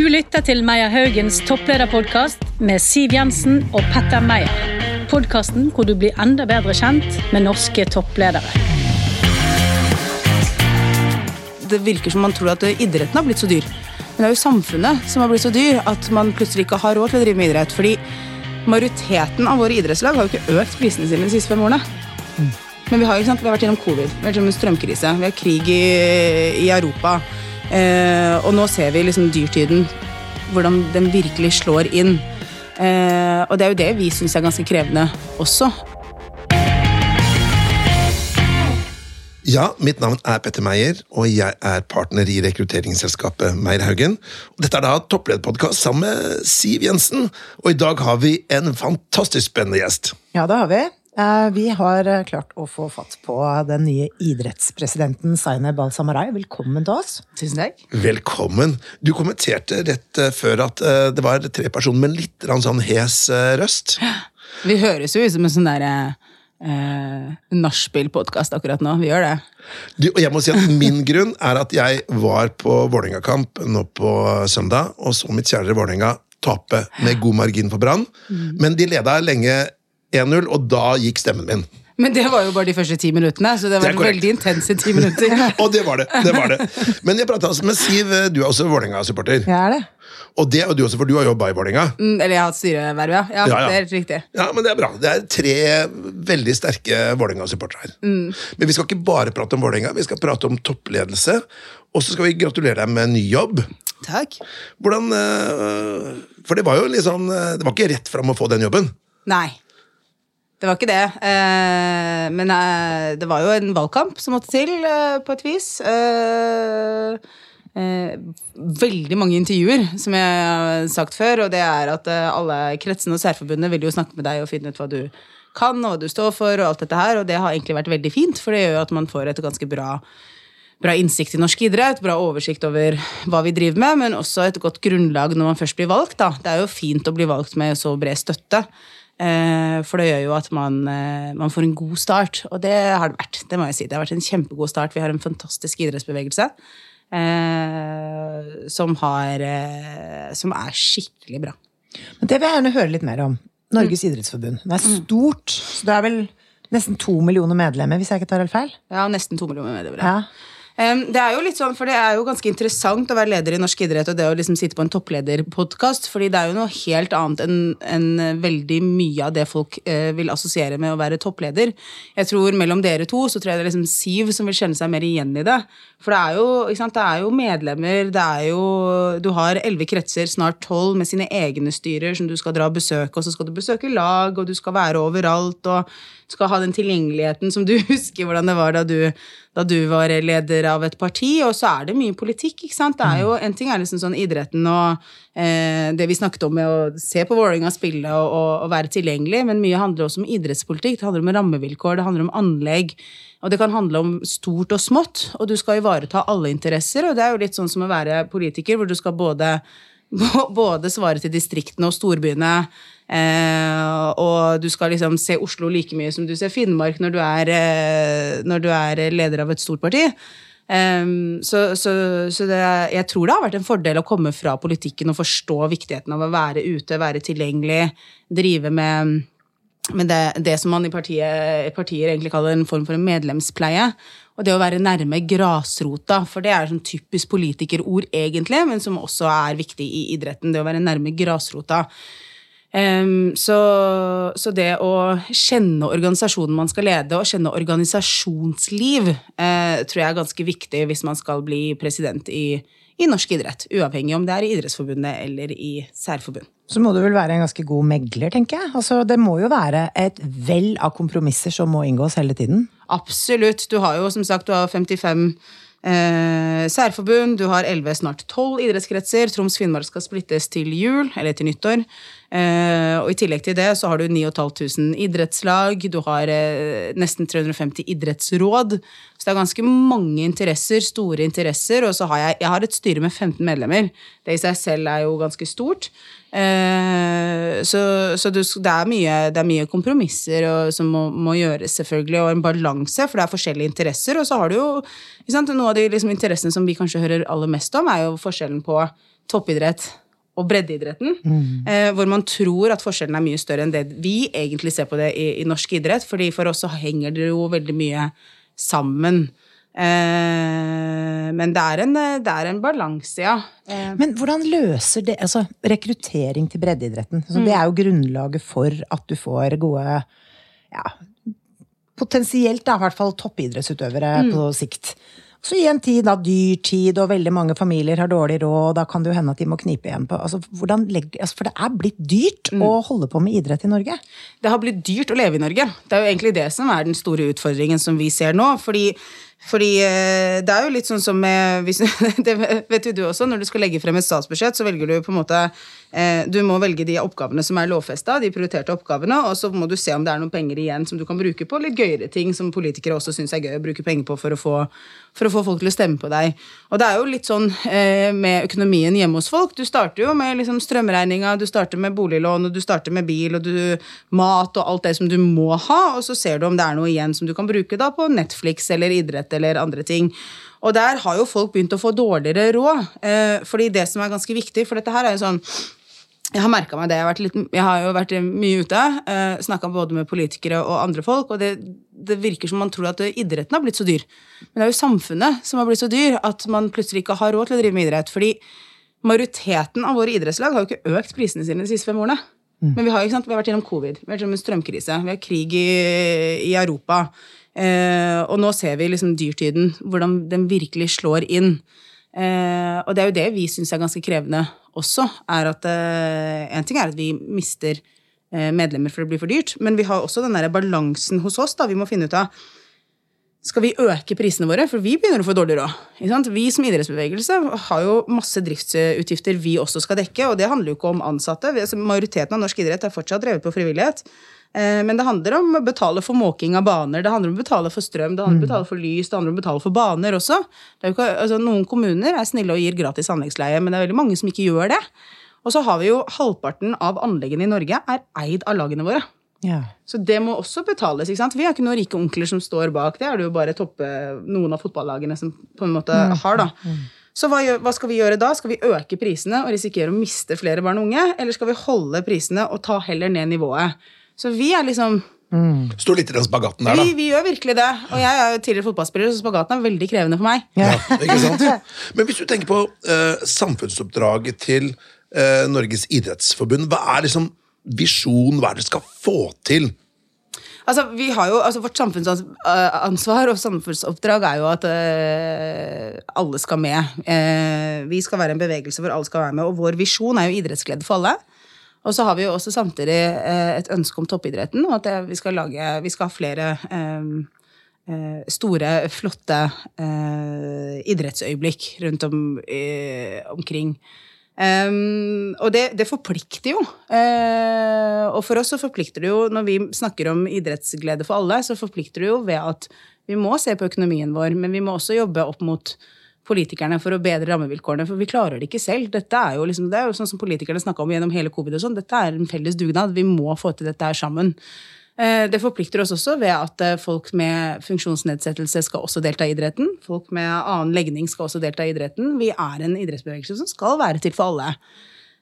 Du lytter til Meyer Haugens topplederpodkast med Siv Jensen og Petter Meyer. Podkasten hvor du blir enda bedre kjent med norske toppledere. Det virker som man tror at idretten har blitt så dyr. Men det er jo samfunnet som har blitt så dyr at man plutselig ikke har råd til å drive med idrett. Fordi majoriteten av våre idrettslag har jo ikke økt prisene sine de siste fem årene. Men vi har, ikke sant? vi har vært gjennom covid, vi har vært gjennom strømkrise, vi har krig i, i Europa. Eh, og nå ser vi liksom dyrtiden, hvordan den virkelig slår inn. Eh, og det er jo det vi syns er ganske krevende også. Ja, mitt navn er Petter Meyer, og jeg er partner i rekrutteringsselskapet Meierhaugen. Dette er da topplederpodkast sammen med Siv Jensen, og i dag har vi en fantastisk spennende gjest. Ja, det har vi. Eh, Vi har eh, klart å få fatt på den nye idrettspresidenten Zaineb Al-Samarai. Velkommen til oss. Tusen takk. Velkommen. Du kommenterte rett eh, før at det var tre personer med litt sånn hes røst. Vi høres jo ut som en sånn derre eh, nachspiel-podkast akkurat nå. Vi gjør det. Du, og jeg må si at Min grunn er at jeg var på Vålerenga-kamp nå på søndag, og så mitt kjære Vålerenga tape med god margin for Brann. Men de leda lenge 1-0, og da gikk stemmen min. Men det var jo bare de første ti minuttene, så det var det veldig intense ti minutter. Og det var det. det var det. Men jeg pratet altså med Siv, du er også Vålerenga-supporter. Jeg er det. Og det er du også, for du har jobba i Vålerenga. Mm, Eller jeg har hatt styreverv, ja. ja. Ja, ja. Det er helt riktig. Ja, men det er bra. Det er tre veldig sterke Vålerenga-supportere her. Men vi skal ikke bare prate om Vålerenga, vi skal prate om toppledelse. Og så skal vi gratulere deg med en ny jobb. Takk. Hvordan eh, For det var jo litt sånn eh, Det var ikke rett fram å få den jobben. Nei. Det var ikke det. Eh, men eh, det var jo en valgkamp som måtte til, eh, på et vis. Veldig mange intervjuer, som jeg har sagt før, og det er at alle kretsene og særforbundene vil jo snakke med deg og finne ut hva du kan, og hva du står for, og alt dette her, og det har egentlig vært veldig fint, for det gjør jo at man får et ganske bra bra innsikt i norsk idrett, bra oversikt over hva vi driver med, men også et godt grunnlag når man først blir valgt. Da. Det er jo fint å bli valgt med så bred støtte, for det gjør jo at man, eh, man får en god start. Og det har det vært. Det må jeg si. Det har vært en kjempegod start. Vi har en fantastisk idrettsbevegelse eh, som, har, eh, som er skikkelig bra. Men det vil jeg gjerne høre litt mer om. Norges idrettsforbund. Det er stort, så det er vel nesten to millioner medlemmer, hvis jeg ikke tar helt feil? Ja, nesten to millioner medlemmer. Ja. Det er jo litt sånn, for det er jo ganske interessant å være leder i norsk idrett og det å liksom sitte på en topplederpodkast, fordi det er jo noe helt annet enn en veldig mye av det folk eh, vil assosiere med å være toppleder. Jeg tror mellom dere to så tror jeg det er liksom Siv som vil kjenne seg mer igjen i det. For det er jo, sant, det er jo medlemmer, det er jo Du har elleve kretser, snart tolv, med sine egne styrer som du skal dra og besøke, og så skal du besøke lag, og du skal være overalt, og skal ha den tilgjengeligheten som du husker hvordan det var da du, da du var leder av et parti, og så er det mye politikk, ikke sant. Det er jo, En ting er liksom sånn idretten og eh, det vi snakket om med å se på Vålerenga spille og, og, og være tilgjengelig, men mye handler også om idrettspolitikk. Det handler om rammevilkår, det handler om anlegg. Og det kan handle om stort og smått, og du skal ivareta alle interesser. Og det er jo litt sånn som å være politiker, hvor du skal både, både svare til distriktene og storbyene. Eh, og du skal liksom se Oslo like mye som du ser Finnmark når du er, eh, når du er leder av et stort parti. Um, så så, så det, jeg tror det har vært en fordel å komme fra politikken og forstå viktigheten av å være ute, være tilgjengelig, drive med med det, det som man i partiet, partier egentlig kaller en form for en medlemspleie. Og det å være nærme grasrota, for det er sånn typisk politikerord egentlig, men som også er viktig i idretten. Det å være nærme grasrota. Em, så, så det å kjenne organisasjonen man skal lede, og kjenne organisasjonsliv, uh, tror jeg er ganske viktig hvis man skal bli president i, i norsk idrett. Uavhengig om det er i Idrettsforbundet eller i særforbund. Så må du vel være en ganske god megler, tenker jeg. Altså, det må jo være et vell av kompromisser som må inngås hele tiden. Absolutt. Du har jo som sagt du har 55 eh, særforbund, du har 11, snart 12 idrettskretser. Troms Finnmark skal splittes til jul, eller til nyttår. Eh, og I tillegg til det så har du 9500 idrettslag, du har eh, nesten 350 idrettsråd. Så det er ganske mange interesser, store interesser. Og så har jeg, jeg har et styre med 15 medlemmer. Det i seg selv er jo ganske stort. Eh, så, så det, er mye, det, er mye, kompromisser og, som må, må, gjøres, selvfølgelig, og en balanse, for det er forskjellige interesser. Og så har du jo sant, Noe av de liksom, interessene som vi kanskje hører aller mest om, er jo forskjellen på toppidrett og breddeidretten. Mm. Eh, hvor man tror at forskjellen er mye større enn det vi egentlig ser på det i, i norsk idrett. fordi for oss så henger det jo veldig mye sammen. Eh, men det er en, det er en balanse, ja. Eh. Men hvordan løser det altså rekruttering til breddeidretten? Altså, mm. Det er jo grunnlaget for at du får gode ja, Potensielt, da, i hvert fall toppidrettsutøvere mm. på sikt. Så i en tid da dyrtid, og veldig mange familier har dårlig råd, da kan det jo hende at de må knipe igjen på altså, legger, altså, For det er blitt dyrt mm. å holde på med idrett i Norge? Det har blitt dyrt å leve i Norge. Det er jo egentlig det som er den store utfordringen som vi ser nå. fordi fordi eh, det er jo litt sånn som med Det vet jo du også, når du skal legge frem et statsbudsjett, så velger du på en måte eh, Du må velge de oppgavene som er lovfesta, de prioriterte oppgavene, og så må du se om det er noen penger igjen som du kan bruke på litt gøyere ting som politikere også syns er gøy å bruke penger på for å, få, for å få folk til å stemme på deg. Og det er jo litt sånn eh, med økonomien hjemme hos folk. Du starter jo med liksom strømregninga, du starter med boliglån, og du starter med bil og du, mat og alt det som du må ha, og så ser du om det er noe igjen som du kan bruke da på Netflix eller idrett idrett eller andre ting. Og der har jo folk begynt å få dårligere råd. Eh, fordi det som er ganske viktig, for dette her er jo sånn jeg har merka meg det. Jeg har, litt, jeg har, jo vært mye ute. Eh, Snakka både med politikere og andre folk. Og det, det, virker som man tror at idretten har blitt så dyr. Men det er jo samfunnet som har blitt så dyr at man plutselig ikke har råd til å drive med idrett. Fordi majoriteten av våre idrettslag har jo ikke økt prisene sine de siste fem årene. Mm. Men vi har, vi har, vært gjennom covid, vi har vært gjennom en strømkrise, vi har krig i, i Europa. Eh, og nå ser vi liksom dyrtiden, hvordan den virkelig slår inn. Eh, og det er jo det vi syns er ganske krevende også. er at eh, En ting er at vi mister eh, medlemmer for det blir for dyrt, men vi har også den der balansen hos oss. da, Vi må finne ut av skal vi øke prisene våre? For vi begynner å få dårlig råd. Vi som idrettsbevegelse har jo masse driftsutgifter vi også skal dekke, og det handler jo ikke om ansatte. Altså, majoriteten av norsk idrett er fortsatt drevet på frivillighet. Eh, men det handler om å betale for måking av baner, det handler om å betale for strøm, det handler om å mm. betale for lys, det handler om å betale for baner også. Ikke, altså, noen kommuner er snille og gir gratis anleggsleie, men det er veldig mange som ikke gjør det. Og så har vi jo halvparten av anleggene i Norge er eid av lagene våre. Ja. Så det må også betales. ikke sant? Vi har ikke noen rike onkler som står bak. Det er det jo bare toppe, noen av fotballagene som på en måte mm. har. da. Mm. Så hva, hva, skal vi gjøre da? Skal vi øke prisene og risikere å miste flere barn og unge? Eller skal vi holde prisene og ta heller ned nivået? Så vi er liksom Mm. Står litt i den spagaten der, da. Vi, vi, gjør virkelig det. Og jeg er jo tidligere fotballspiller, så spagaten er veldig krevende for meg. Ja, ikke sant? Men hvis du tenker på uh, samfunnsoppdraget til uh, Norges idrettsforbund, hva er liksom visjonen? Hva er det skal få til? Altså, vi har jo, altså Vårt samfunnsansvar og samfunnsoppdrag er jo at uh, alle skal med. vi skal være en bevegelse hvor alle skal være med, og vår visjon er jo idrettsglede for alle. Og så har vi jo også samtidig eh, et ønske om toppidretten, og at vi skal, lage, vi skal ha flere eh, eh, store, flotte idrettsøyeblikk rundt om, omkring. Um, og det, det, forplikter jo. Uh, og for oss så forplikter det jo, når vi snakker om idrettsglede for alle, så forplikter det jo ved at vi må se på økonomien vår, men vi må også jobbe opp mot politikerne for å bedre rammevilkårene, for vi klarer det ikke selv. Dette er jo, liksom, det er jo sånn som politikerne snakka om gjennom hele covid og sånn. Dette er en felles dugnad. Vi må få til dette her sammen. Eh, det forplikter oss også ved at eh, folk med funksjonsnedsettelse skal også delta i idretten. Folk med annen legning skal også delta i idretten. Vi er en idrettsbevegelse som skal være til for alle.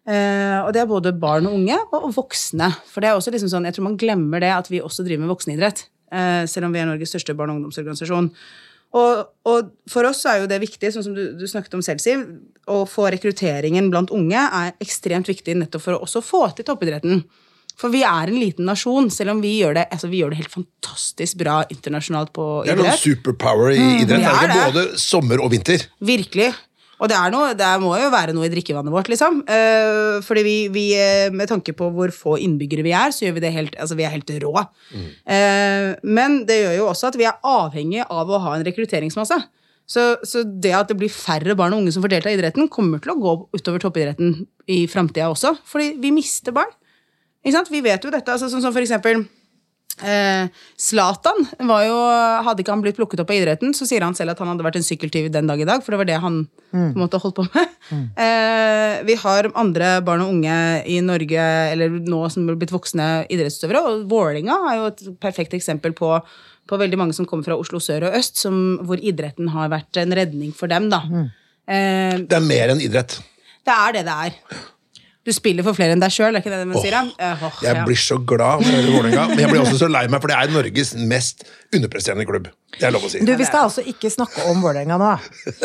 Eh, og det er både barn og unge og voksne. For det er også liksom sånn, jeg tror man glemmer det at vi også driver med voksenidrett. Selv om vi er Norges største barne- og ungdomsorganisasjon. Og, og, for oss er jo det viktig, sånn som du, du, snakket om selv, Siv, å få rekrutteringen blant unge er ekstremt viktig nettopp for å også få til toppidretten. For vi er en liten nasjon, selv om vi gjør det, altså vi gjør det helt fantastisk bra internasjonalt på idrett. Det er noen superpower i mm, idrett. Mm, er det. Både sommer og vinter. Virkelig. Og det, noe, det, må jo være noe i drikkevannet vårt, liksom. Uh, fordi vi, vi, eh, med tanke på hvor få innbyggere vi er, så gjør vi det helt, altså vi er helt rå. Mm. Uh, men det gjør jo også at vi er avhengig av å ha en rekrutteringsmasse. Så, så, det at det blir færre barn og unge som får delta i idretten, kommer til å gå utover toppidretten i framtida også. Fordi vi mister barn. Ikke sant? Vi vet jo dette. Altså, sånn som for eksempel Zlatan var jo, Hadde ikke han blitt plukket opp av idretten, så sier han selv at han hadde vært en sykkeltyv den dag i dag, for det var det han på en måte holdt på med. Eh, vi har andre barn og unge i Norge eller nå som er blitt voksne idrettsutøvere, og Vålerenga er jo et perfekt eksempel på, på veldig mange som kommer fra Oslo sør og øst, som, hvor idretten har vært en redning for dem. da. Eh, Det er mer enn idrett. det er det det er. Du spiller for flere enn deg sjøl, er ikke det det man sier? da? Eh, åh, Jeg ja. blir så glad for Vålerenga, men jeg blir også så lei meg, for det er Norges mest underpresterende klubb. Det er lov å si. Du, vi skal altså ikke snakke om Vålerenga nå.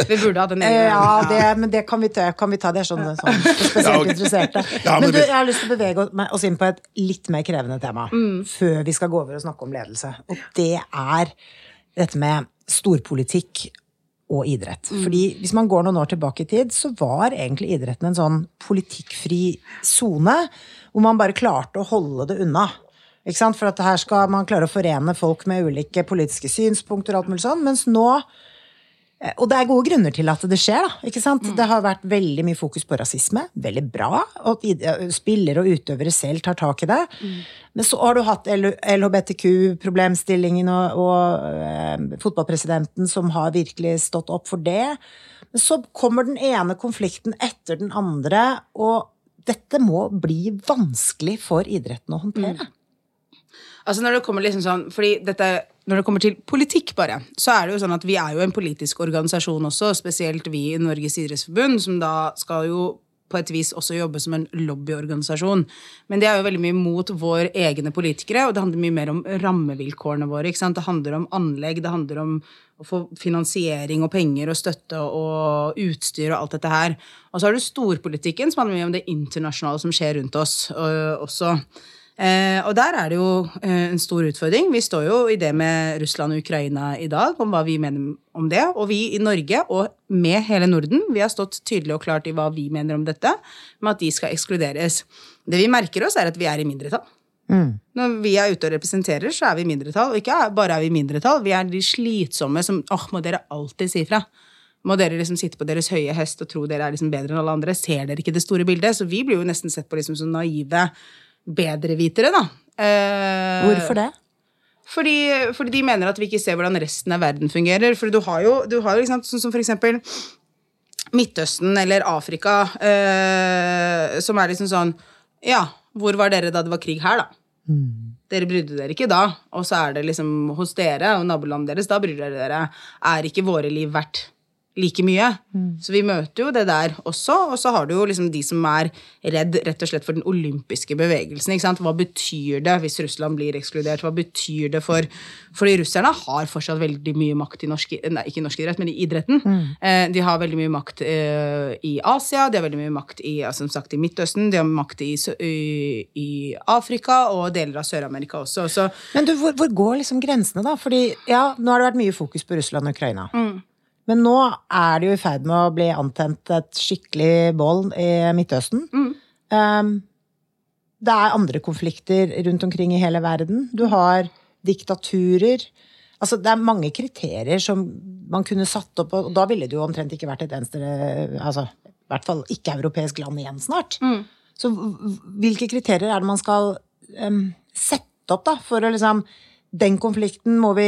Vi burde hatt en ene. egen Ja, det, men det kan vi ta. Kan vi ta det er sånn, sånn spesielt Ja, okay. interesserte. Ja, men men du, jeg har lyst til å bevege oss inn på et litt mer krevende tema før vi skal gå over og snakke om ledelse. Og det er dette med storpolitikk og idrett. Fordi hvis man går noen år tilbake i tid, så var egentlig idretten en sånn politikkfri sone, hvor man bare klarte å holde det unna. Ikke sant? For at her skal man klare å forene folk med ulike politiske synspunkter og alt mulig sånn, mens nå og det er gode grunner til at det skjer. da, ikke sant? Det har vært veldig mye fokus på rasisme. Veldig bra. Og spillere og utøvere selv tar tak i det. Men så har du hatt LHBTQ-problemstillingen og, og eh, fotballpresidenten som har virkelig stått opp for det. Men så kommer den ene konflikten etter den andre, og dette må bli vanskelig for idretten å håndtere. Altså når det kommer liksom sånn, fordi dette, når det kommer til politikk, bare, så er det jo sånn at vi er jo en politisk organisasjon også, spesielt vi i Norges idrettsforbund, som da skal jo på et vis også jobbe som en lobbyorganisasjon. Men det er jo veldig mye mot våre egne politikere, og det handler mye mer om rammevilkårene våre. ikke sant? Det handler om anlegg, det handler om å få finansiering og penger og støtte og utstyr og alt dette her. Og så har du storpolitikken, som handler mye om det internasjonale som skjer rundt oss også. Eh, og der er det jo eh, en stor utfordring. Vi står jo i det med Russland og Ukraina i dag, om hva vi mener om det. Og vi i Norge, og med hele Norden, vi har stått tydelig og klart i hva vi mener om dette, med at de skal ekskluderes. Det vi merker oss, er at vi er i mindretall. Når vi er ute og representerer, så er vi i mindretall. Og ikke bare er vi i mindretall, vi er de slitsomme som åh, må dere alltid si fra. Må dere liksom sitte på deres høye hest og tro dere er liksom bedre enn alle andre? Ser dere ikke det store bildet? Så vi blir jo nesten sett på liksom som naive bedrevitere, da. Eh, Hvorfor det? Fordi, fordi de mener at vi ikke ser hvordan resten av verden fungerer. For du har jo, du har jo liksom, sånn som for eksempel Midtøsten eller Afrika, eh, som er liksom sånn Ja, hvor var dere da det var krig her, da? Dere brydde dere ikke da. Og så er det liksom hos dere og nabolandet deres, da bryr dere dere. Er ikke våre liv verdt like mye? Så vi møter jo det der også. Og så har du jo liksom de som er redd rett og slett for den olympiske bevegelsen. ikke sant? Hva betyr det hvis Russland blir ekskludert? Hva betyr det for Fordi russerne har fortsatt veldig mye makt i norsk Nei, ikke norsk idrett, men i idretten. Eh, de har veldig mye makt eh, i Asia, de har veldig mye makt i, som sagt, i Midtøsten, de har makt i, i, i Afrika og deler av Sør-Amerika også. Så Men du, hvor, hvor går liksom grensene, da? Fordi ja, nå har det vært mye fokus på Russland og Ukraina. Men nå er det jo i ferd med å bli antent et skikkelig bål i Midtøsten. Um, det er andre konflikter rundt omkring i hele verden. Du har diktaturer. Altså, det er mange kriterier som man kunne satt opp, og da ville det jo omtrent ikke vært et eneste altså, I hvert fall ikke-europeisk land igjen snart. Så hvilke kriterier er det man skal um, sette opp da, for å liksom den konflikten må vi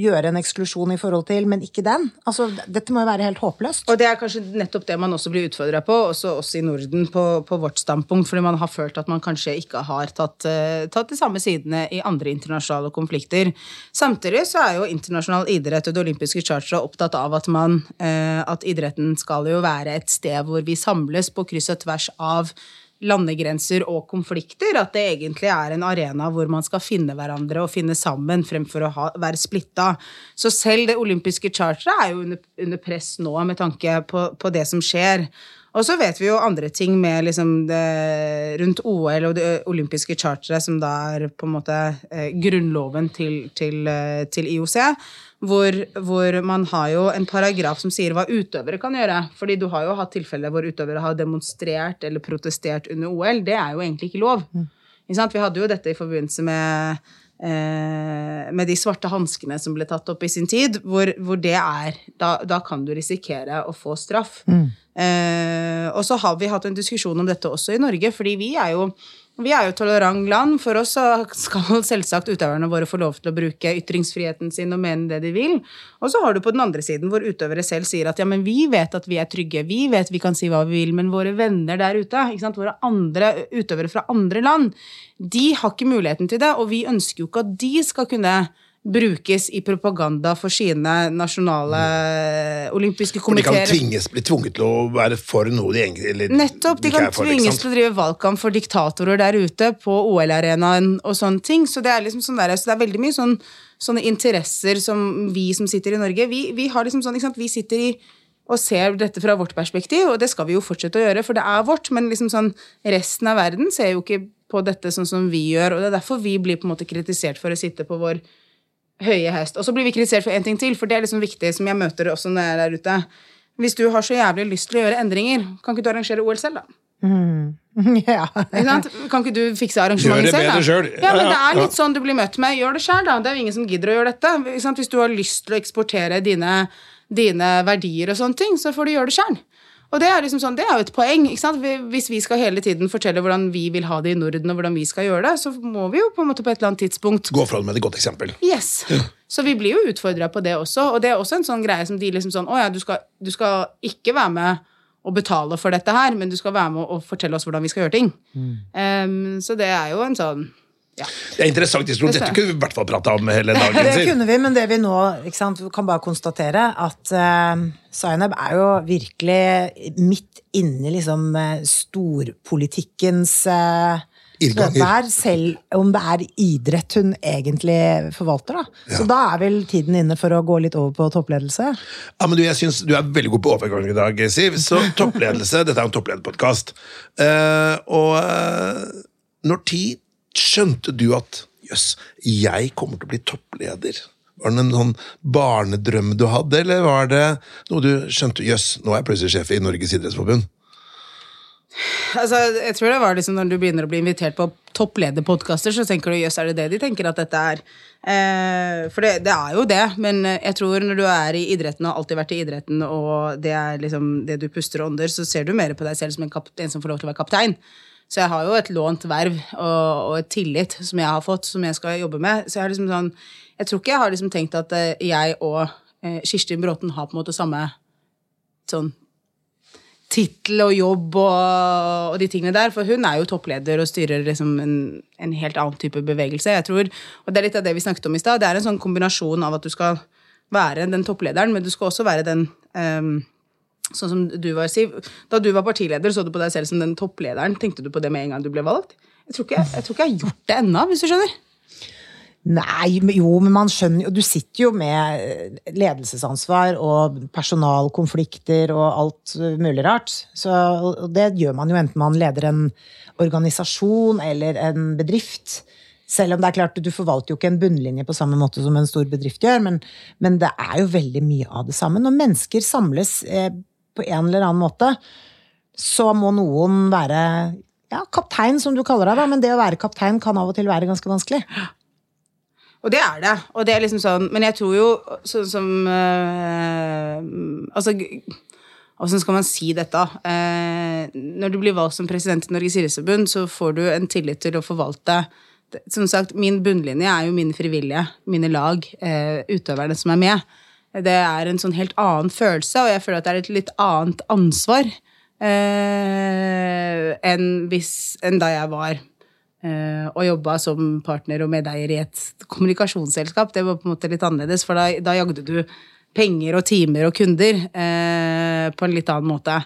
gjøre en eksklusjon i forhold til, men ikke den. Altså, dette må jo være helt håpløst. Og det er kanskje nettopp det man også blir utfordra på, også oss i Norden, på, på vårt standpunkt, fordi man har følt at man kanskje ikke har tatt, eh, tatt de samme sidene i andre internasjonale konflikter. Samtidig så er jo internasjonal idrett og det olympiske charteret opptatt av at man eh, at idretten skal jo være et sted hvor vi samles på kryss og tvers av landegrenser og konflikter. At det egentlig er en arena hvor man skal finne hverandre og finne sammen fremfor å ha, være splitta. Så selv det olympiske charteret er jo under, under press nå med tanke på, på det som skjer. Og så vet vi jo andre ting med liksom det, rundt OL og det olympiske charteret, som da er på en måte eh, grunnloven til, til, eh, til IOC. Hvor, hvor man har jo en paragraf som sier hva utøvere kan gjøre. Fordi du har jo hatt tilfeller hvor utøvere har demonstrert eller protestert under OL. Det er jo egentlig ikke lov. Ikke sant? Vi hadde jo dette i forbindelse med eh, med de svarte hanskene som ble tatt opp i sin tid, hvor, hvor det er da, da kan du risikere å få straff. Eh, og så har vi hatt en diskusjon om dette også i Norge, fordi vi er jo Vi er jo et tolerant land. For oss skal selvsagt utøverne våre få lov til å bruke ytringsfriheten sin og mene det de vil. Og så har du på den andre siden hvor utøvere selv sier at ja, men vi vet at vi er trygge, vi vet vi kan si hva vi vil, men våre venner der ute, våre andre utøvere fra andre land, de har ikke muligheten til det, og vi ønsker jo ikke at de skal kunne brukes i propaganda for sine nasjonale olympiske komiteer. de kan tvinges, bli tvunget til å være for noe de egentlig eller Nettopp. De ikke kan er for, ikke tvinges til å drive valgkamp for diktatorer der ute på OL-arenaen og sånne ting. Så det er liksom sånn der, så det er veldig mye sånn, sånne interesser som vi som sitter i Norge Vi, vi har liksom sånn, ikke sant, vi sitter i og ser dette fra vårt perspektiv, og det skal vi jo fortsette å gjøre, for det er vårt, men liksom sånn, resten av verden ser jo ikke på dette sånn som vi gjør, og det er derfor vi blir på en måte kritisert for å sitte på vår høye hest. Og så blir vi kritisert for én ting til, for det er liksom viktig, som jeg møter også når jeg er der ute. Hvis du har så jævlig lyst til å gjøre endringer, kan ikke du arrangere OL selv, da? ja. Yeah. Kan ikke du fikse Gjør det bedre sjøl. selv. Ja, men det er litt sånn du blir møtt med. Gjør det sjøl, da. Det er jo ingen som gidder å gjøre dette. Hvis du har lyst til å eksportere dine, dine verdier og sånne ting, så får du gjøre det sjøl. Og det er, liksom sånn, det er jo et poeng. ikke sant? Hvis vi skal hele tiden fortelle hvordan vi vil ha det i Norden, og hvordan vi skal gjøre det, så må vi jo på en måte på et eller annet tidspunkt Gå fra det med et godt eksempel. Yes. Så vi blir jo utfordra på det også. Og det er også en sånn greie som de liksom sånn Å ja, du skal, du skal ikke være med og betale for dette her, men du skal være med og fortelle oss hvordan vi skal gjøre ting. Um, så det er jo en sånn ja. Det er interessant. Det Dette kunne vi i hvert fall prata om hele dagen. Det kunne vi, men det vi nå sant, kan bare konstatere, at uh, Zainab er jo virkelig midt inne i liksom eh, storpolitikkens uh, Her, selv om det er idrett hun egentlig forvalter. Da. Så da er vel tiden inne for å gå litt over på toppledelse. Ja, men du, jeg synes du er veldig god på overgang i dag, Siv. Så toppledelse, dette er jo en topplederpodkast. Uh, og uh, når tid skjønte du at jøss, jeg kommer til å bli toppleder? Var det en sånn barnedrøm du hadde, eller var det noe du skjønte jøss, nå er jeg plutselig sjef i Norges idrettsforbund? Altså, jeg tror det var liksom Når du begynner å bli invitert på topplederpodkaster, så tenker du jøss, er det det de tenker at dette er? Eh, for det, det er jo det, men jeg tror når du er i idretten og har alltid vært i idretten, og det er liksom det du puster og ånder, så ser du mer på deg selv som en, en som får lov til å være kaptein. Så jeg har jo et lånt verv og, og et tillit som jeg har fått, som jeg skal jobbe med. Så jeg liksom sånn Jeg tror ikke jeg har liksom tenkt at eh, jeg og eh, Kirstin Bråten har på en måte samme sånn tittel og jobb og, og de tingene der. For hun er jo toppleder og styrer liksom en, en helt annen type bevegelse. Jeg tror, og det er litt av det vi snakket om i stad. Det er en sånn kombinasjon av at du skal være den topplederen, men du skal også være den ehm, Sånn som du var, Siv. Da du var partileder, så du på deg selv som den topplederen. Tenkte du på det med en gang du ble valgt? Jeg tror ikke jeg, tror ikke jeg har gjort det ennå, hvis du skjønner. Nei, jo, men man skjønner jo Du sitter jo med ledelsesansvar og personalkonflikter og alt mulig rart. Så, det gjør man jo enten man leder en organisasjon eller en bedrift. Selv om det er klart du forvalter jo ikke en bunnlinje på samme måte som en stor bedrift gjør, men, men det er jo veldig mye av det samme. Når mennesker samles eh, på en eller annen måte, så må noen være ja, kaptein, som du kaller deg, da, men det å være kaptein kan av og til være ganske vanskelig. Og det er det. Og det er liksom sånn Men jeg tror jo sånn som øh, Altså Åssen skal man si dette? Eh, når du blir valgt som president i Norges idrettsforbund, så får du en tillit til å forvalte Som sagt, min bunnlinje er jo mine frivillige, mine lag, eh, utøverne som er med. Det er en sånn helt annen følelse, og jeg føler at det er et litt annet ansvar eh, enn, hvis, enn da jeg var eh, og jobba som partner og medeier i et kommunikasjonsselskap. Det var på en måte litt annerledes, for da, da jagde du penger og timer og kunder eh, på en litt annen måte.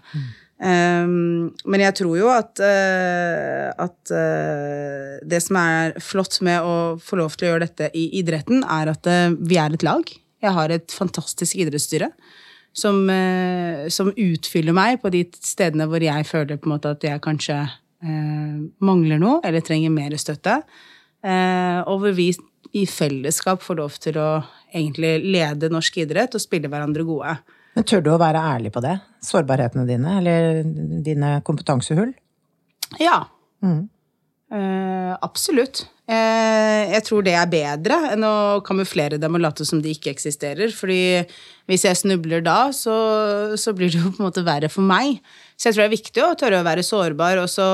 Um, men jeg tror jo at, uh, at uh, det som er flott med å få lov til å gjøre dette i idretten, er at uh, vi er et lag. Jeg har et fantastisk idrettsstyre som, eh, som utfyller meg på de stedene hvor jeg føler på en måte at jeg kanskje eh, mangler noe eller trenger mer støtte. Eh, og hvor vi i fellesskap får lov til å egentlig lede norsk idrett og spille hverandre gode. Men tør du å være ærlig på det? Sårbarhetene dine, eller dine kompetansehull? Ja. Eh, absolutt. Eh, jeg tror det er bedre enn å kamuflere dem og late som de ikke eksisterer. Fordi hvis jeg snubler da, så, så blir det jo på en måte verre for meg. Så jeg tror det er viktig å tørre å være sårbar også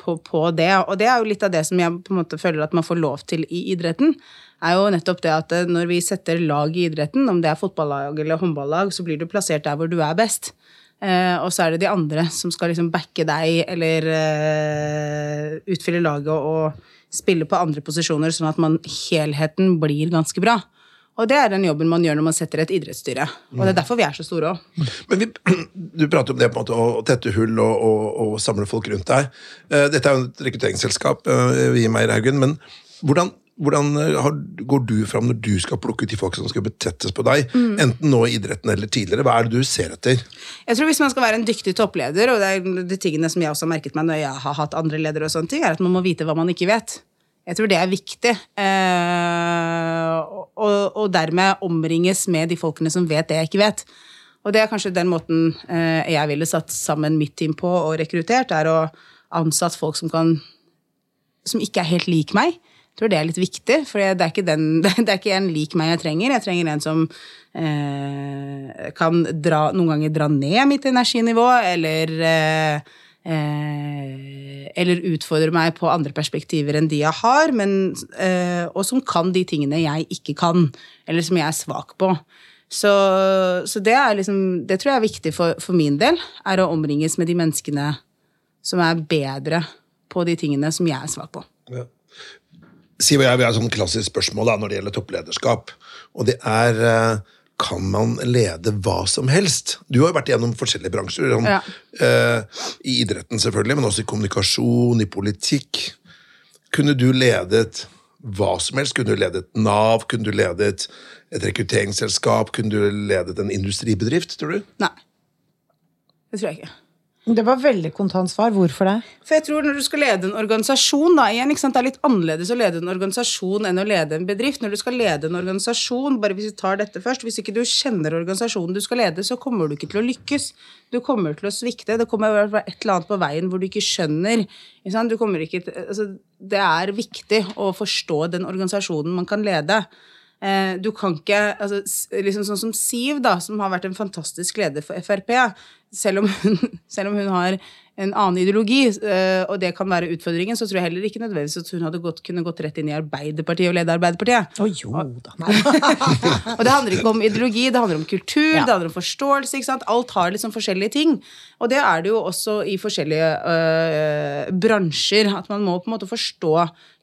på, på det. Og det er jo litt av det som jeg på en måte føler at man får lov til i idretten. er jo nettopp det at eh, Når vi setter lag i idretten, om det er fotballag eller håndballag, så blir du plassert der hvor du er best. Uh, og så er det de andre som skal liksom backe deg eller uh, utfylle laget og, spille på andre posisjoner, sånn at man, helheten blir ganske bra. Og det er den jobben man gjør når man setter et idrettsstyre. Og det er derfor vi er så store òg. Men vi, Du prater om det på en måte, å tette hull og, og, og samle folk rundt deg. Eh, dette er jo et rekrutteringsselskap eh, i Meierhaugen, men hvordan, hvordan eh, har, går du fram når du skal plukke ut de folk som skal betettes på deg? Enten nå i idretten eller tidligere. Hva er det du ser etter? Jeg tror Hvis man skal være en dyktig toppleder, og det er de tingene som jeg også har merket meg når jeg har hatt andre ledere, og sånne ting, er at man må vite hva man ikke vet. Jeg tror det er viktig. Eh, og, og, dermed omringes med de folkene som vet det jeg ikke vet. Og det er kanskje den måten eh, jeg ville satt sammen mitt team på og rekruttert, er å ansatt folk som kan som ikke er helt lik meg. Jeg tror det er litt viktig, for det er ikke, den, det er ikke en lik meg jeg trenger. Jeg trenger en som eh, kan dra, noen ganger dra ned mitt energinivå, eller eh, Eh, eller utfordre meg på andre perspektiver enn de jeg har, men, eh, og som kan de tingene jeg ikke kan, eller som jeg er svak på. Så, så det, liksom, det, tror jeg er viktig for, for, min del, er å omringes med de menneskene som er bedre på de tingene som jeg er svak på. Ja. Siv og jeg vi har et sånn klassisk spørsmål da, når det gjelder topplederskap. Og det er uh, kan man lede hva som helst? Du har jo vært gjennom forskjellige bransjer. Sånn, ja. uh, I idretten, selvfølgelig, men også i kommunikasjon, i politikk. Kunne du ledet hva som helst? Kunne du ledet Nav? Kunne du ledet et rekrutteringsselskap? Kunne du ledet en industribedrift, tror du? Nei. Det tror jeg ikke. Det var veldig kontant svar. Hvorfor det? For jeg tror Når du skal lede en organisasjon da, igjen, Det er litt annerledes å lede en organisasjon enn å lede en bedrift. Når du skal lede en organisasjon, bare hvis vi tar dette først, hvis ikke du kjenner organisasjonen du skal lede, så kommer du ikke til å lykkes. Du kommer til å svikte. Det kommer et eller annet på veien hvor du ikke skjønner. Ikke ikke, altså, det er viktig å forstå den organisasjonen man kan lede. Eh, du kan ikke altså, liksom Sånn som Siv, da, som har vært en fantastisk leder for Frp. Selv om hun, selv om hun har en annen ideologi, eh, og det kan være utfordringen, så tror jeg heller ikke nødvendigvis at hun hadde gått, kunne gått rett inn i Arbeiderpartiet og lede Arbeiderpartiet. Oh, jo da. og det handler ikke om ideologi, det handler om kultur, ja. det handler om forståelse. ikke sant? Alt har liksom forskjellige ting. Og det er det jo også i forskjellige øh, bransjer. At man må på en måte forstå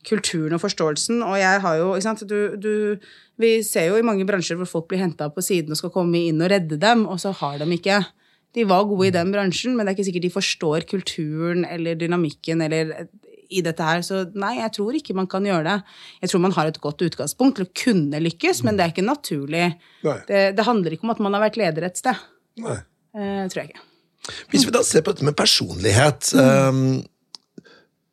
kulturen og forståelsen. Og jeg har jo, ikke sant, du, du vi ser jo i mange bransjer hvor folk blir henta på siden og skal komme inn og redde dem, og så har de ikke De var gode i den bransjen, men det er ikke sikkert de forstår kulturen eller dynamikken eller i dette her. Så nei, jeg tror ikke man kan gjøre det. Jeg tror man har et godt utgangspunkt til å kunne lykkes, men det er ikke naturlig. Det, det, handler ikke om at man har vært leder et sted. Nei. Eh, tror jeg ikke. Hvis vi da ser på dette med personlighet mm. um,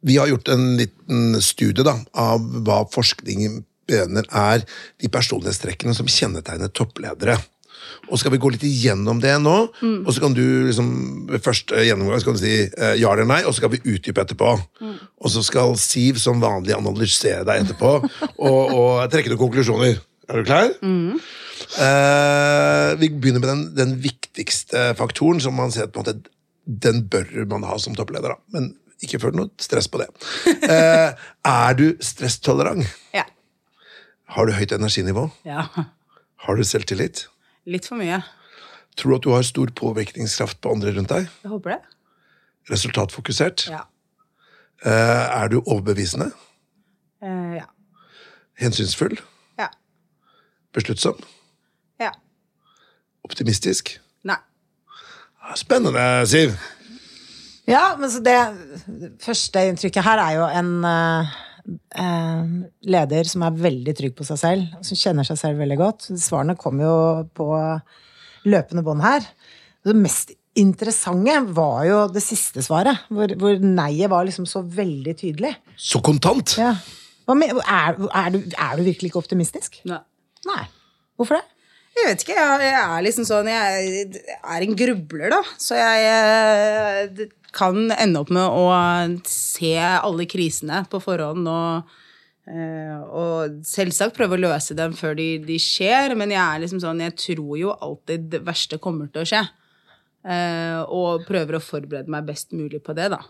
Vi har gjort en liten studie da, av hva forskning mener er de personlighetstrekkene som kjennetegner toppledere. Og skal vi gå litt igjennom det nå, mm. og så kan du liksom ved første gjennomgang skal du si eh, ja eller nei, og så skal vi utdype etterpå. Mm. Og så skal Siv som vanlig analysere deg etterpå og, og, trekke noen konklusjoner. Er du klar? Mm. Eh, vi begynner med den, den, viktigste faktoren, som man ser på en måte den bør man ha som toppleder. da. Men ikke føl noe stress på det. Eh, er du stresstolerant? Ja. Har du høyt energinivå? Ja. Har du selvtillit? Litt for mye. Tror du at du har stor påvirkningskraft på andre rundt deg? Jeg håper det. Resultatfokusert? Ja. Eh, er du overbevisende? Eh, ja. Hensynsfull? Ja. Besluttsom? Ja. Optimistisk? Nei. Ah, spennende, Siv! Ja, men så det første inntrykket her er jo en uh Eh, leder som er veldig trygg på seg selv, som kjenner seg selv veldig godt. Svarene kom jo på løpende bånd her. Det mest interessante var jo det siste svaret, hvor, hvor nei-et var liksom så veldig tydelig. Så kontant! Ja. Er, er, du, er, du, virkelig ikke optimistisk? Nei. nei. Hvorfor det? Jeg vet ikke, jeg, er liksom sånn Jeg er en grubler, da. Så jeg, eh, kan ende opp med å se alle krisene på forhånd og, eh, og selvsagt prøve å løse dem før de, de skjer, men jeg er liksom sånn Jeg tror jo alltid det verste kommer til å skje. Eh, og prøver å forberede meg best mulig på det, da.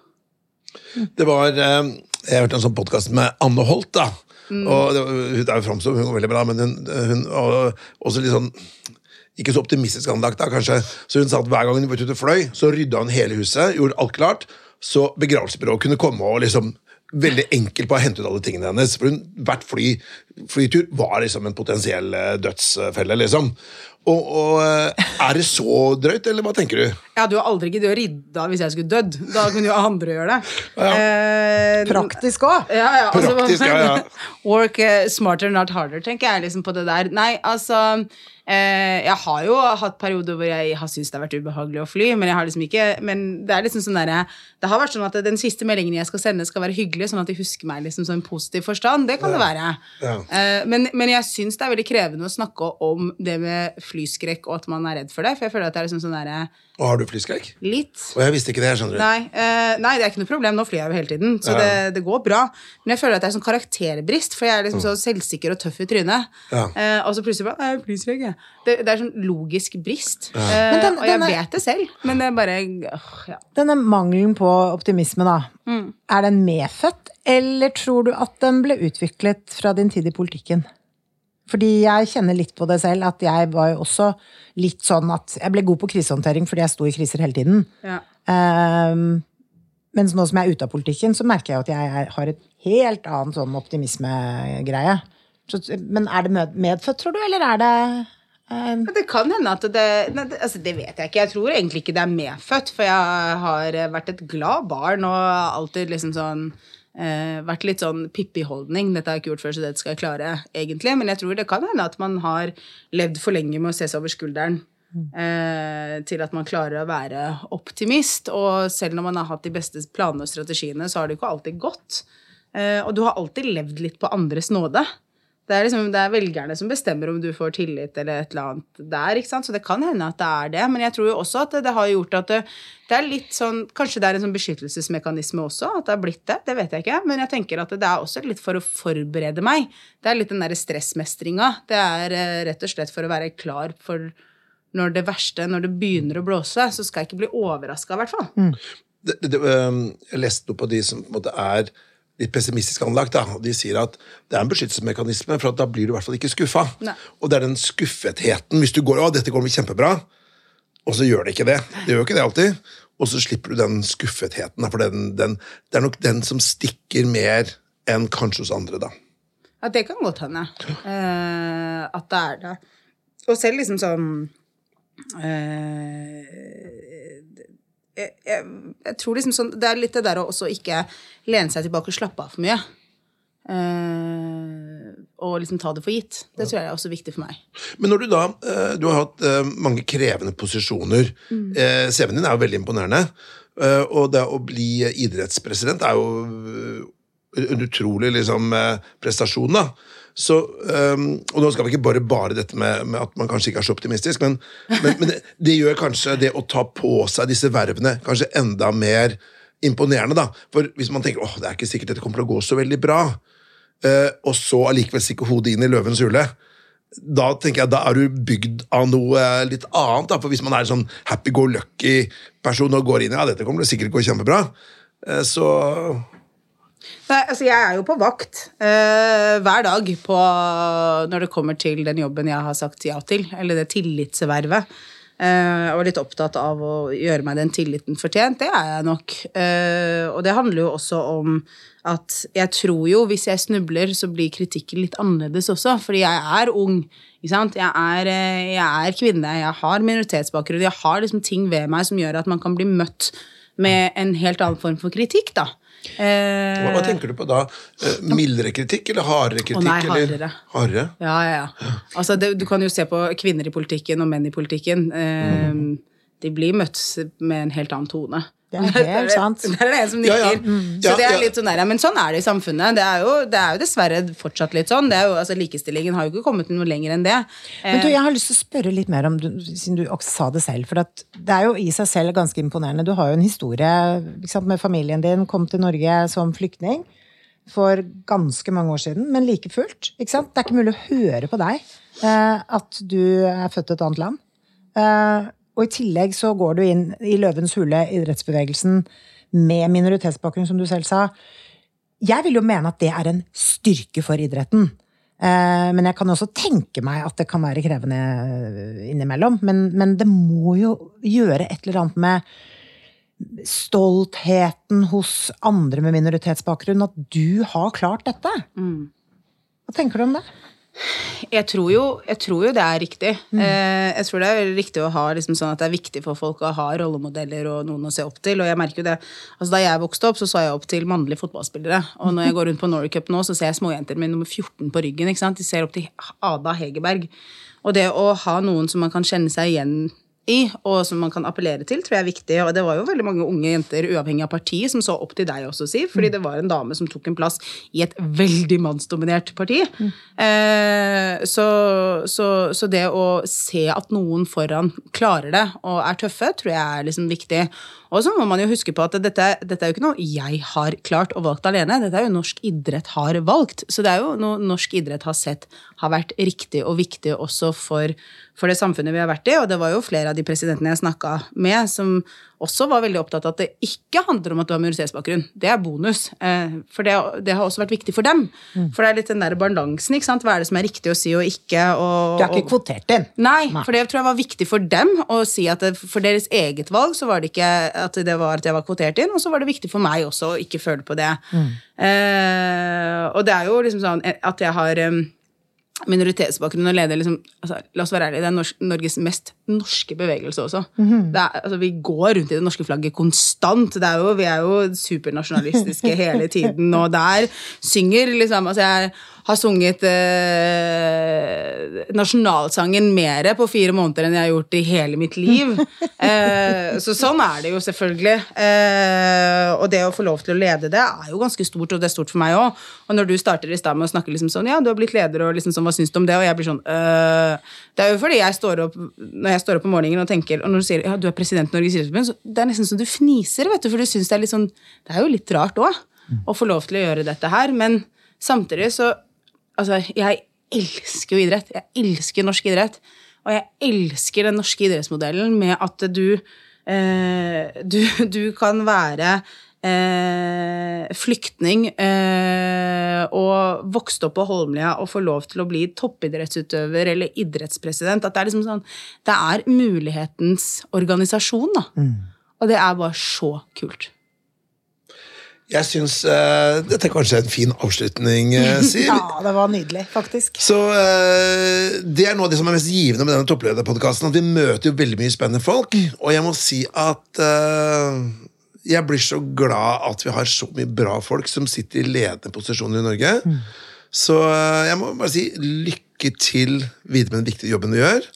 Det var eh, Jeg hørte en sånn podkast med Anne Holt. da og det, Hun er jo framstående, hun går veldig bra, men hun, hun og, også litt sånn ikke så optimistisk anlagt, da, kanskje. Så hun sa at hver gang hun var ute og fløy, så rydda hun hele huset, gjorde alt klart, så begravelsesbyrået kunne komme og liksom Veldig enkelt på å hente ut alle tingene hennes. For hun, hvert fly, flytur var liksom en potensiell eh, dødsfelle, liksom. Og, og eh, Er det så drøyt, eller hva tenker du? Jeg hadde jo aldri giddet å ridde hvis jeg skulle dødd. Da kunne jo andre gjøre det. Eh, Praktisk òg! Ja, ja, altså, Praktisk, ja, ja. Work eh, smarter, not harder, tenker jeg liksom på det der. Nei, altså eh, Jeg har jo hatt perioder hvor jeg har syntes det har vært ubehagelig å fly, men jeg har liksom ikke Men det er liksom sånn derre Det har vært sånn at den siste meldingen jeg skal sende, skal være hyggelig, sånn at de husker meg liksom sånn positiv forstand. Det kan det være. Ja. Eh, men, men jeg syns det er veldig krevende å snakke om det med flyskrekk, og at man er redd for det, for jeg føler at det er liksom sånn derre Og har du flyskrekk? Litt. Og jeg visste ikke det, skjønner du. Nei, uh, nei, det er ikke noe problem. Nå flyr jeg jo hele tiden, så Ja. det, det går bra. Men jeg føler at det er sånn karakterbrist, for jeg er liksom så selvsikker og tøff i trynet. Ja. Uh, og så plutselig bare «Nei, flyskrekk, jeg». det, det er sånn logisk brist. Eh, Men den- og jeg denne- vet det selv, men det er bare ja. Denne mangelen på optimisme, da. Er den medfødt, eller tror du at den ble utviklet fra din tid i politikken? Fordi jeg kjenner litt på det selv, at jeg var jo også litt sånn at jeg ble god på krisehåndtering fordi jeg sto i kriser hele tiden. Ja. Um, mens nå som jeg er ute av politikken, så merker jeg at jeg har et helt annet sånn optimismegreie. Så, men er det medfødt, tror du, eller er det um... Det kan hende at det nei, det, altså det vet jeg ikke. Jeg tror egentlig ikke det er medfødt, for jeg har vært et glad barn og alltid liksom sånn eh, vært litt sånn Pippi-holdning. Dette har jeg ikke gjort før, så dette skal jeg klare, egentlig. Men jeg tror det kan hende at man har levd for lenge med å se seg over skulderen. Eh, til at man klarer å være optimist. Og selv når man har hatt de beste planene og strategiene, så har det ikke alltid gått. Eh, og du har alltid levd litt på andres nåde. Det er, liksom, det er velgerne som bestemmer om du får tillit eller et eller annet der. ikke sant? Så det kan hende at det er det. Men jeg tror jo også at det, det har gjort at det, det er litt sånn Kanskje det er en sånn beskyttelsesmekanisme også, at det har blitt det. Det vet jeg ikke. Men jeg tenker at det er også litt for å forberede meg. Det er litt den derre stressmestringa. Det er eh, rett og slett for å være klar for når det verste, når det begynner å blåse, så skal jeg ikke bli overraska, i hvert fall. det, det, jeg leste noe på de som på en måte er litt pessimistisk anlagt. Da, og De sier at det er en beskyttelsesmekanisme, for at da blir du i hvert fall ikke skuffa. Og det er den skuffetheten. Hvis du går å, dette går kjempebra, og så gjør det ikke det. Det gjør jo ikke det alltid. Og så slipper du den skuffetheten. For den, den, det er nok den som stikker mer enn kanskje hos andre, da. Ja, det kan godt hende. Eh, at det er det. Og selv liksom sånn eh, jeg, jeg, jeg tror liksom sånn Det er litt det der å også ikke lene seg tilbake og slappe av for mye. Uh, og liksom ta det for gitt. Det tror jeg er også viktig for meg. Men når du da uh, Du har hatt uh, mange krevende posisjoner. Eh, CV-en din er jo veldig imponerende. Og det å bli idrettspresident er jo en utrolig liksom, prestasjon, da. Så, um, og nå skal vi ikke bare bare dette med, med at man kanskje ikke er så optimistisk, men, men, men det, det gjør kanskje det å ta på seg disse vervene kanskje enda mer imponerende, da. For hvis man tenker åh, det er ikke sikkert dette kommer til å gå så veldig bra, uh, og så allikevel stikke hodet inn i løvens hule, da tenker jeg, da er du bygd av noe litt annet. Da. For hvis man er en sånn happy-go-lucky-person og går inn i ja, dette kommer det sikkert gå kjempebra, eh, så Nei, altså jeg er jo på vakt eh, hver dag på, når det kommer til den jobben jeg har sagt ja til, eller det tillitsvervet. Eh, og litt opptatt av å gjøre meg den tilliten fortjent. Det er jeg nok. Eh, og det handler jo også om at jeg tror jo hvis jeg snubler, så blir kritikken litt annerledes også. Fordi jeg er ung. Ikke sant? Jeg er, eh, jeg er kvinne, jeg har minoritetsbakgrunn, jeg har liksom ting ved meg som gjør at man kan bli møtt med en helt annen form for kritikk, da. Eh, hva, hva tenker du på da? Eh, Mildere kritikk eller hardere kritikk? Å nei, hardere. Hardere? Ja, ja, ja. Altså, det, du kan jo se på kvinner i politikken og menn i politikken. Eh, de blir møtt med en helt annen tone. Det er helt sant. Det er det en som nikker. ja. Mm. Så det er litt sånn der, Men sånn er det i samfunnet. Det er, jo, det er jo dessverre fortsatt litt sånn. Det er jo, altså, likestillingen har jo ikke kommet noe lenger enn det. Men du, jeg har lyst til å spørre litt mer om, siden du også sa det selv, for at det er jo i seg selv ganske imponerende. Du har jo en historie sant, med familien din, kom til Norge som flyktning for ganske mange år siden, men like fullt. Ikke sant? Det er ikke mulig å høre på deg eh, at du er født i et annet land. Og i tillegg så går du inn i Løvens hule, idrettsbevegelsen, med minoritetsbakgrunn, som du selv sa. Jeg vil jo mene at det er en styrke for idretten. Eh, Men jeg kan også tenke meg at det kan være krevende eh, innimellom. Men, men det må jo gjøre et eller annet med stoltheten hos andre med minoritetsbakgrunn at du har klart dette. Hva tenker du om det? Jeg tror jo, jeg tror jo det er riktig. Mm. Eh, jeg tror det er riktig å ha liksom sånn at det er viktig for folk å ha rollemodeller og noen å se opp til. Og jeg merker jo det, altså Da jeg vokste opp, så så jeg opp til mannlige fotballspillere. Og når jeg går rundt på Norway Cup nå, så ser jeg småjenter med nummer 14 på ryggen. De ser opp til Ada Hegerberg. Og det å ha noen som man kan kjenne seg igjen i, og som man kan appellere til, tror jeg er viktig. Og det var jo veldig mange unge jenter, uavhengig av parti, som så opp til deg også, Siv. Fordi det var en dame som tok en plass i et veldig mannsdominert parti. Eh, så, så, så det å se at noen foran klarer det og er tøffe, tror jeg er liksom viktig. Og så må man jo huske på at dette, dette er jo ikke noe jeg har klart og valgt alene. Dette er jo norsk idrett har valgt. Så det er jo noe norsk idrett har sett har vært riktig og viktig også for, for det samfunnet vi har vært i. Og det var jo flere av de presidentene jeg snakka med, som også var veldig opptatt av at det ikke handler om at du har minoritetsbakgrunn. Det er bonus. Eh, For det, det har også vært viktig for dem. For det er litt den der balansen. ikke sant? Hva er det som er riktig å si og ikke? Og, Du har ikke kvotert inn. Nei, for det tror jeg var viktig for dem å si at det, for deres eget valg så var det ikke at det var at jeg var kvotert inn, og så var det viktig for meg også å ikke føle på det. Eh, og det er jo liksom sånn at jeg har minoritetsbakgrunn og leder liksom, altså, La oss være ærlige, det er Nors Norges mest norske bevegelse også. det er, altså, vi går rundt i det norske flagget konstant. Det er jo, vi er jo supernasjonalistiske hele tiden, og der synger liksom Altså, jeg har sunget eh, nasjonalsangen mer på fire måneder enn jeg har gjort i hele mitt liv. Eh, så sånn er det jo selvfølgelig. Eh, og det å få lov til å lede det er jo ganske stort, og det er stort for meg òg. Og når du starter i stad med å snakke liksom sånn, ja, du har blitt leder, og liksom sånn, hva syns du om det? Og jeg blir sånn øh, Det er jo fordi jeg står opp når jeg står opp om morgenen og tenker Og når du sier ja, du er president i Norges idrettsforbund, så det er nesten så du fniser, vet du, for du syns det er litt sånn Det er jo litt rart òg å få lov til å gjøre dette her, men samtidig så Altså, jeg elsker jo idrett. Jeg elsker norsk idrett. Og jeg elsker den norske idrettsmodellen med at du eh, du, du kan være eh, flyktning eh, og vokst opp på Holmlia og få lov til å bli toppidrettsutøver eller idrettspresident. At det er liksom sånn Det er mulighetens organisasjon, da. Og det er bare så kult. Jeg syns uh, dette er kanskje en fin avslutning, uh, Siv. Ja, det var nydelig, faktisk. Så uh, Det er noe av det som er mest givende med denne topplederpodkasten. At vi møter jo veldig mye spennende folk. Og jeg må si at jeg blir så glad at vi har så mye bra folk som sitter i ledende posisjoner i Norge. Så eh, jeg må bare si lykke til videre med den viktige jobben du gjør.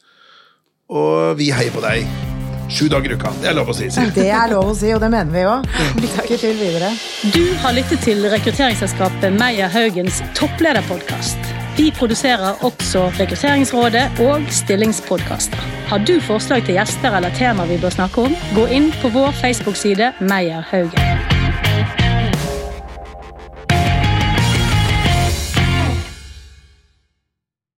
Og vi heier på deg sju dager i uka. Det er lov å si. Siv. Det er lov å si, og det mener vi òg. Lykke til videre. Du har lyttet til rekrutteringsselskapet Meyer Haugens topplederpodkast. Vi produserer også Rekrutteringsrådet og stillingspodkaster. Har du forslag til gjester eller tema vi bør snakke om, gå inn på vår Facebook-side Meyer Haugen.